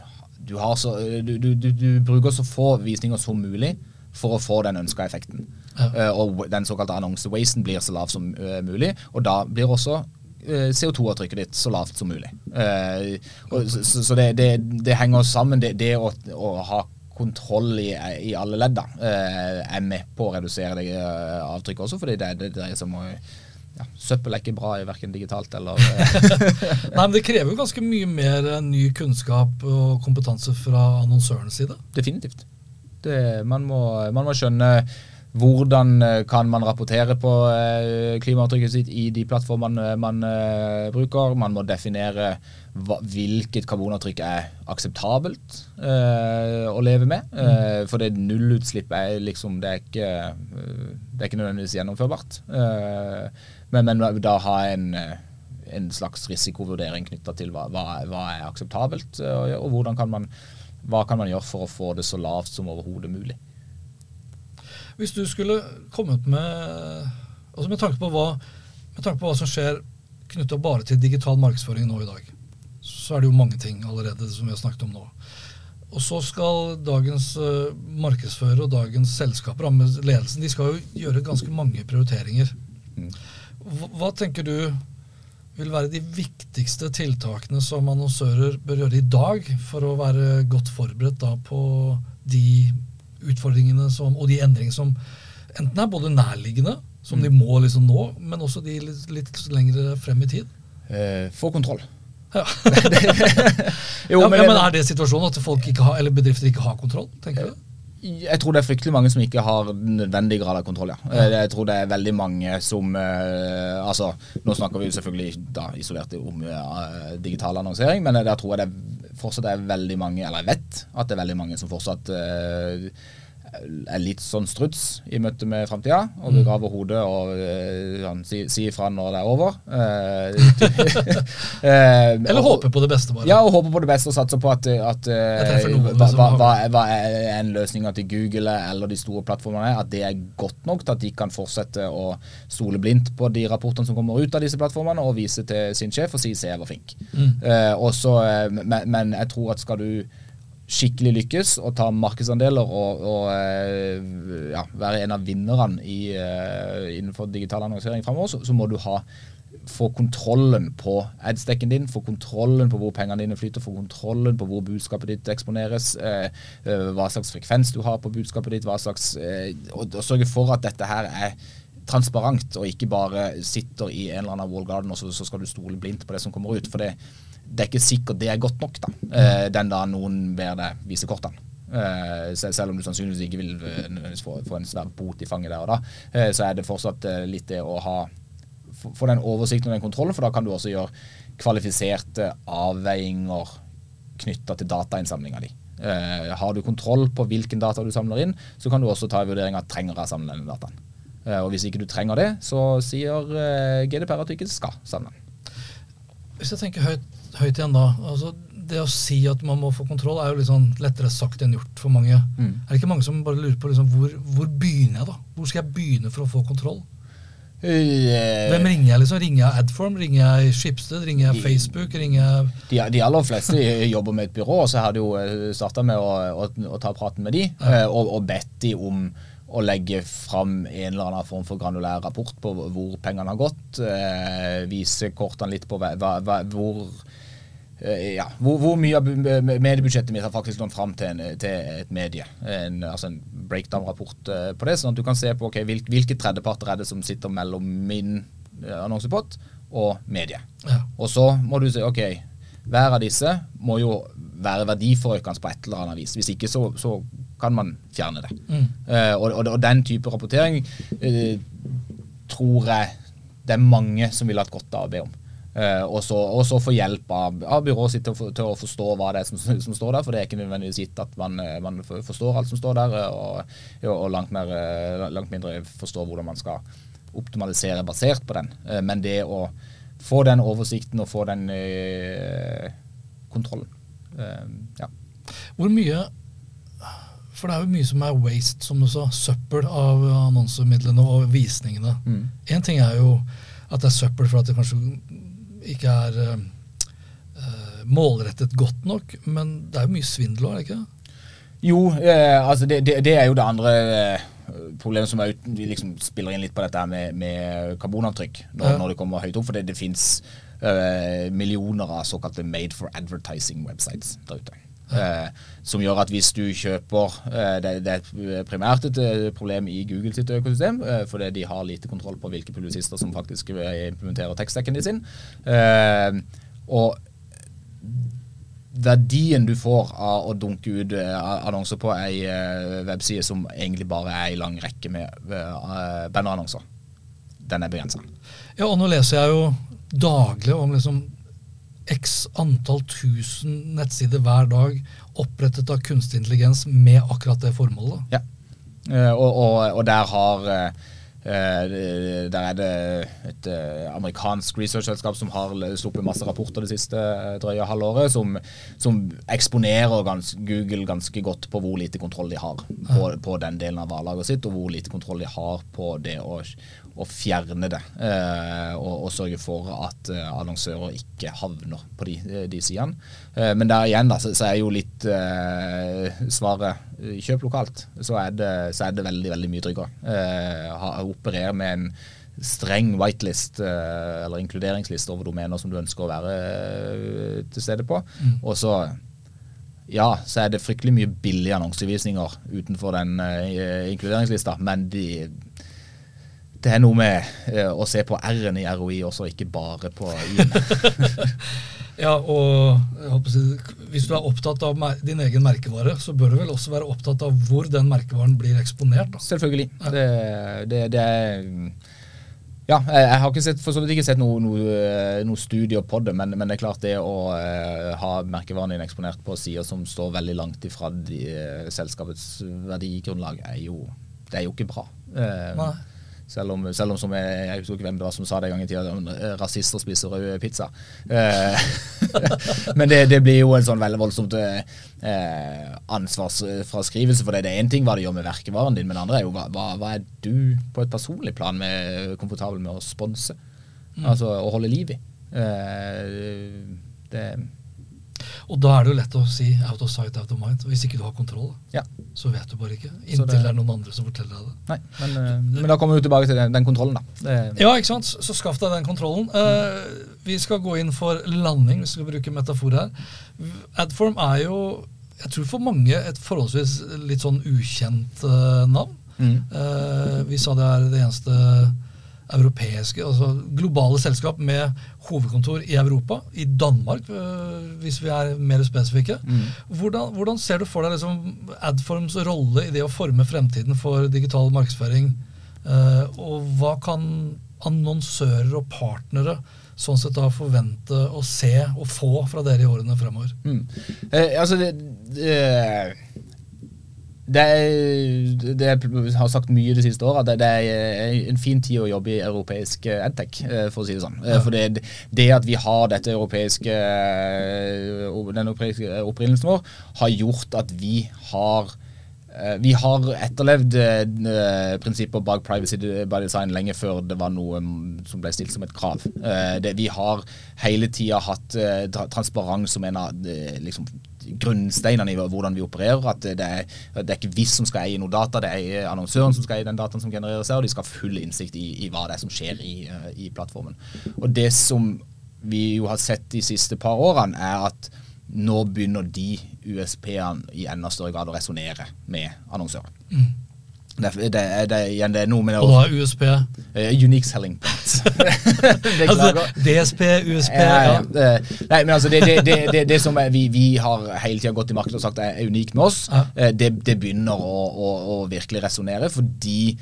du, har så, du, du, du, du bruker så få visninger som mulig for å få den ønska effekten. Ja. Eh, og den såkalte annonsewasten blir så lav som eh, mulig. Og da blir også eh, CO2-avtrykket ditt så lavt som mulig. Så så det, det, det henger sammen. Det, det å, å ha kontroll i, i alle ledd da, er med på å redusere det avtrykket også, fordi det, det dreier seg om å ja, Søppel er ikke bra i verken digitalt eller [laughs] Nei, men Det krever jo ganske mye mer ny kunnskap og kompetanse fra annonsørens side. Definitivt. Det, man, må, man må skjønne hvordan eh, kan man rapportere på eh, klimaavtrykket sitt i de plattformene man eh, bruker. Man må definere hva, hvilket karbonavtrykk er akseptabelt eh, å leve med. Eh, for det nullutslipp er liksom Det er ikke, det er ikke nødvendigvis gjennomførbart. Eh, men, men da ha en en slags risikovurdering knytta til hva, hva, hva er akseptabelt, og, og hvordan kan man, hva kan man gjøre for å få det så lavt som overhodet mulig. Hvis du skulle kommet med altså med tanke på hva, med tanke på hva som skjer knytta bare til digital markedsføring nå i dag, så er det jo mange ting allerede som vi har snakket om nå. Og så skal dagens uh, markedsfører og dagens selskaper, ledelsen, de skal jo gjøre ganske mange prioriteringer. Mm. Hva, hva tenker du vil være de viktigste tiltakene som annonsører bør gjøre i dag for å være godt forberedt på de utfordringene som, og de endringene som enten er både nærliggende, som de må liksom nå, men også de litt, litt lengre frem i tid? Eh, få kontroll. Ja. [laughs] [laughs] Jo, ja, men- ja, men Er det situasjonen at folk ikke har, eller bedrifter ikke har kontroll? tenker du? Jeg tror det er fryktelig mange som ikke har nødvendig grad av kontroll. ja. Eh, Jeg tror det er veldig mange som eh, altså, Nå snakker vi jo selvfølgelig da isolert om eh, digital annonsering, men der tror jeg det fortsatt er veldig mange, eller jeg vet at det er veldig mange som fortsatt eh, er litt sånn struts i møte med framtida, og begraver hodet og sånn, si, si ifra når det er over. Eh, [laughs] eh, Eller håper på det beste, bare. ja, og håper på det beste og satser på at, at hva, hva, hva, er- en løsninga til Google eller de store plattformene at det er godt nok til at de kan fortsette å stole blindt på de rapportene som kommer ut av disse plattformene, og vise til sin sjef og si 'se, jeg var flink'. Mm. Uh, og så, eh, men, men jeg tror at skal du skikkelig lykkes og ta markedsandeler og, og eh, ja, være en av vinnerne i, eh, innenfor digital annonsering framover, så, så, må du ha få kontrollen på adstekken din, få kontrollen på hvor pengene dine flyter, få kontrollen på hvor budskapet ditt eksponeres, eh, hva slags frekvens du har på budskapet ditt, hva slags, og, og sørge for at dette her er transparent, og ikke bare sitter i en eller annen wall garden og så, så skal du stole blindt på det som kommer ut. for det det er ikke sikkert det er godt nok da, eh, den da noen ber deg vise kortene. Uh, selv om du sannsynligvis ikke vil uh, få, få, en svær bot i fanget der og da, uh, så er det fortsatt litt det å ha få den oversikten og den kontrollen, for da kan du også gjøre kvalifiserte avveininger knytta til datainnsamlinga di. har du kontroll på hvilken data du samler inn, så kan du også ta en vurdering av trenger jeg samle denne dataen. og hvis ikke du trenger det, så sier GDPR at du ikke skal samle den. Hvis jeg tenker høyt høyt igjen da. Altså, det å si at man må få kontroll, er jo litt sånn lettere sagt enn gjort for mange. Mm. Er det ikke mange som bare lurer på liksom, hvor, hvor, begynner jeg, da? Hvor skal jeg begynne for å få kontroll? Yeah. Hvem ringer jeg? liksom? Ringer jeg Adform? Ringer jeg Schibsted? Ringer jeg Facebook? Ringer jeg de, de, aller fleste jobber med et byrå, og så har du jo eh, starta med å, å, å, ta praten med de, ja. Eh, og, og bedt de om å legge fram en eller annen form for granulær rapport på hvor pengene har gått. Eh, vise kortene litt på hva, hva, hvor ja, hvor, hvor, mye av mediebudsjettet mitt har faktisk nådd fram til, en, til, et medie. En, altså en breakdown-rapport eh, på det, sånn at du kan se på okay, hvilke, hvilke tredjeparter er det som sitter mellom min eh, annonsepott og medie. Ja. Og så må du se ok, hver av disse må jo være verdiforøkende på et eller annet vis. Hvis ikke så, så kan man fjerne det. Mm. Uh, og, og, og, den type rapportering uh, tror jeg det er mange som ville hatt godt av å be om. Uh, og, så, få hjelp av, av byrået sitt til, til, å forstå hva det er som, som, står der. For det er ikke nødvendigvis gitt at man, eh, man forstår alt som står der, eh, og, og langt, mer, langt, mindre forstår hvordan man skal optimalisere basert på den. Men det å få den oversikten og få den kontrollen. ja. Hvor mye For det er jo mye som er waste, som du sa. Søppel av annonsemidlene og visningene. Én mm. ting er jo at det er søppel for at det kanskje ikke er uh, målrettet godt nok. Men det er jo mye svindel òg, er det ikke? Jo, eh, altså det, det, det, er jo det andre eh, problemet som er, liksom spiller inn litt på dette med, med karbonavtrykk når, ja. når, det kommer høyt opp. For det, det fins eh, millioner av såkalte made for advertising websites der ute. Eh, som gjør at hvis du kjøper eh, det, det, er primært et eh, problem i Google sitt økosystem, fordi de har lite kontroll på hvilke publisister som faktisk implementerer tekstdekken sin. Eh, og verdien du får av å dunke ut annonser på ei webside som egentlig bare er ei lang rekke med bannerannonser, den er begrensa. Ja, og nå leser jeg jo daglig om liksom x antall tusen nettsider hver dag opprettet av kunstig intelligens med akkurat det formålet. Ja, uh, og, og, og, der har uh, der er det et amerikansk researchselskap som har sluppet masse rapporter det siste drøye halvåret, som, som eksponerer gans, Google ganske godt på hvor lite kontroll de har på, på den delen av varelaget sitt, og hvor lite kontroll de har på det å, å fjerne det. Eh, og, og, sørge for at eh, annonsører ikke havner på de, de sidene. Eh, men der igjen da, så, så, er jo litt eh, svaret kjøp lokalt. Så er, det, så er det, veldig veldig mye tryggere. Eh, operere med en streng whitelist eh, eller inkluderingsliste over domener som du ønsker å være til stede på. Mm. Og så ja, så er det fryktelig mye billige annonsevisninger utenfor den inkluderingslista, men de det er noe med eh, å se på R-en i ROI også, ikke bare på I-en. [laughs] ja, og si, hvis du er opptatt av din egen merkevare, så bør du vel også være opptatt av hvor den merkevaren blir eksponert? Da. Selvfølgelig. Ja. Det, det, det, er ja, jeg har ikke sett, for så vidt ikke sett noen noe, eh, noe studier på det, men, men, det er klart det å uh, ha merkevaren din eksponert på sider som står veldig langt ifra de, uh, selskapets verdigrunnlag, er jo, det er jo ikke bra. Uh, selv om, selv om som jeg, jeg husker ikke hvem det var som sa det en gang i tida, eh, rasister spiser rød pizza. Eh, [laughs] men det, det, blir jo en sånn veldig voldsomt eh, ansvarsfraskrivelse. For det, det er én ting hva det gjør med verkevaren din, men det andre er jo hva, hva, er du på et personlig plan med, komfortabel med å sponse? Mm. Altså å holde liv i. Eh, det Og da er det jo lett å si 'out of sight, out of mind'. Og hvis ikke du har kontroll, Ja. så vet du bare ikke. Inntil det- det er noen andre som forteller deg det. Nei, men, eh, men da kommer vi tilbake til den, den kontrollen, da. Det, Ja, ikke sant? Så skaff deg den kontrollen. Uh, vi skal gå inn for landing, hvis vi skal bruke metafor her. Adform er jo, jeg tror for mange, et forholdsvis litt sånn ukjent uh, navn. Mm. Uh, vi sa det er det eneste europeiske, altså globale selskap med hovedkontor i Europa, i Danmark, eh, hvis vi er mer spesifikke. Mm. Hvordan, hvordan ser du for deg liksom Adforms rolle i det å forme fremtiden for digital markedsføring? Uh, og hva kan annonsører og partnere sånn sett da forvente å se og få fra dere i årene fremover? Mm. Eh, altså, det, det, det, er, det jeg har sagt mye de siste åra. Det, det er en fin tid å jobbe i europeisk eh, edtech, eh, for å si det sånn. Ja. For det, det at vi har dette europeiske eh, den europeiske opprinnelsen vår, har gjort at vi har eh, vi har etterlevd eh, prinsipper bak privacy by design lenge før det var noe mm, som ble stilt som et krav. Eh, det, vi har hele tida hatt eh, transparens som en av eh, liksom, grunnsteinene i hvordan vi opererer. At det er, det er ikke vi som skal eie noe data, det er annonsøren som skal eie den dataen som genereres her, og de skal ha full innsikt i, i hva det er som skjer i, eh, i plattformen. Og det som vi jo har sett de siste par årene, er at nå begynner de USP-ene i enda større grad å resonnere med annonsører. Det, det, det, igjen, det er noe med det Og da er USP Uh, Unique selling points. [laughs] altså, DSP, USP Ja, ja, ja. Nei, men altså det, som vi, vi har hele tida gått i markedet og sagt er unikt med oss, Ja. eh, det, det begynner å, å, å virkelig resonnere. Fordi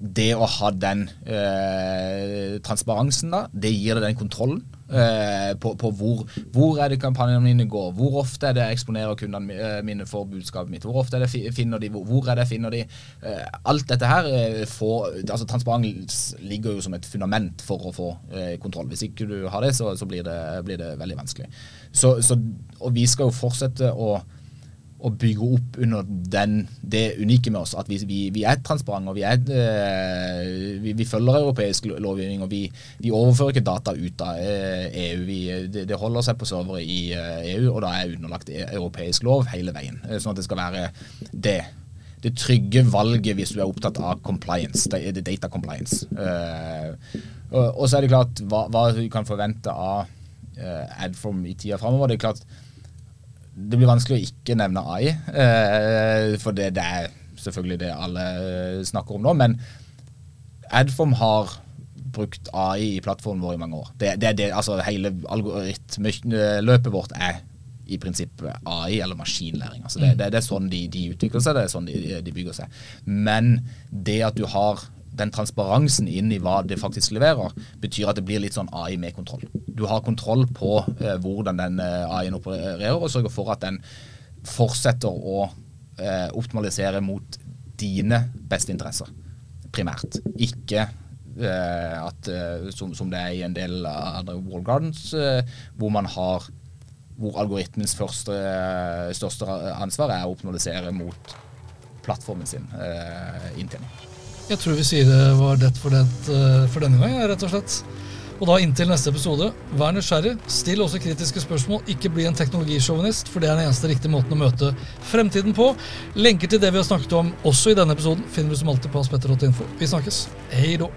det å ha den eh, transparensen, da, det gir deg den kontrollen eh, på, på hvor, hvor er det kampanjene mine går, hvor ofte er det jeg eksponerer kundene eh, mine for budskapet mitt, hvor ofte er det finner de, hvor, hvor er det finner de. Uh, alt dette her får, altså Transparens ligger jo som et fundament for å få uh, kontroll. Hvis ikke du har det, så, så blir, det, blir det veldig vanskelig. Så, så, og vi skal jo fortsette å å bygge opp under den, det unike med oss. At vi, vi, vi er transparente, og vi, er, eh, vi, vi følger europeisk lovgivning. Og vi, overfører ikke data ut av eh, EU. Vi, det, det holder seg på servere i eh, EU, og da er underlagt e- europeisk lov hele veien. Eh, Sånn at det skal være det. Det trygge valget hvis du er opptatt av compliance, data compliance. Eh, og, så er det klart hva, hva vi kan forvente av Adform i tida framover. Det er klart det blir vanskelig å ikke nevne AI, eh, for det, det er selvfølgelig det alle eh, snakker om nå. Men Adform har brukt AI i plattformen vår i mange år. Det, det, det, altså Hele algoritmeløpet vårt er i prinsippet AI eller maskinlæring. Altså det, det, det er sånn de, de utvikler seg, det er sånn de, de bygger seg. Men det at du har den transparensen inn i hva det faktisk leverer, betyr at det blir litt sånn AI med kontroll. Du har kontroll på eh, hvordan den eh, AI-en opererer, og sørger for at den fortsetter å eh, optimalisere mot dine beste interesser, primært. Ikke eh, at, eh, som, som det er i en del andre wall gardens, eh, hvor man har hvor algoritmens første, største ansvar er å optimalisere mot plattformen sin eh, inntjening. Jeg tror vi sier det var det for, eh, for denne gang, rett og slett. Og da inntil neste episode, vær nysgjerrig, still også kritiske spørsmål, ikke bli en teknologisjåvinist, for det er den eneste riktige måten å møte fremtiden på. Lenker til det vi har snakket om også i denne episoden finner du som alltid på aspetter.info. Vi snakkes. Hei då.